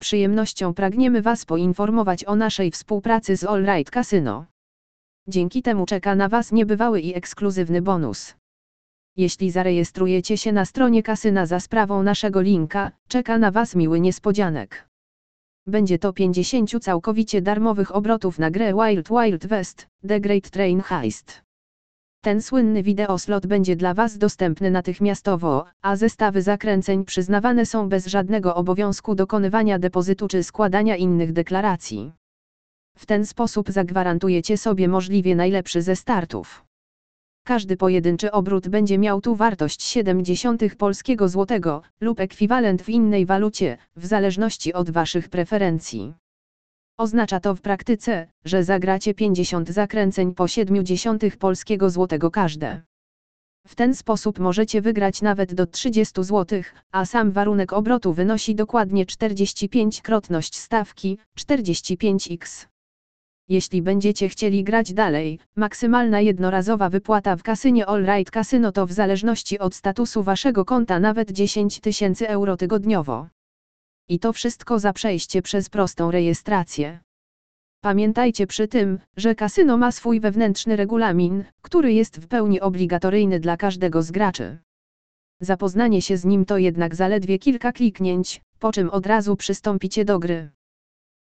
przyjemnością pragniemy Was poinformować o naszej współpracy z All Right Casino. Dzięki temu czeka na Was niebywały i ekskluzywny bonus. Jeśli zarejestrujecie się na stronie kasyna za sprawą naszego linka, czeka na Was miły niespodzianek. Będzie to 50 całkowicie darmowych obrotów na grę Wild Wild West, The Great Train Heist. Ten słynny wideoslot będzie dla Was dostępny natychmiastowo, a zestawy zakręceń przyznawane są bez żadnego obowiązku dokonywania depozytu czy składania innych deklaracji. W ten sposób zagwarantujecie sobie możliwie najlepszy ze startów. Każdy pojedynczy obrót będzie miał tu wartość 70 polskiego złotego lub ekwiwalent w innej walucie, w zależności od Waszych preferencji. Oznacza to w praktyce, że zagracie 50 zakręceń po 70 polskiego złotego każde. W ten sposób możecie wygrać nawet do 30 zł, a sam warunek obrotu wynosi dokładnie 45-krotność stawki, 45x. Jeśli będziecie chcieli grać dalej, maksymalna jednorazowa wypłata w kasynie All Right Casino to w zależności od statusu waszego konta nawet 10 tysięcy euro tygodniowo. I to wszystko za przejście przez prostą rejestrację. Pamiętajcie przy tym, że kasyno ma swój wewnętrzny regulamin, który jest w pełni obligatoryjny dla każdego z graczy. Zapoznanie się z nim to jednak zaledwie kilka kliknięć, po czym od razu przystąpicie do gry.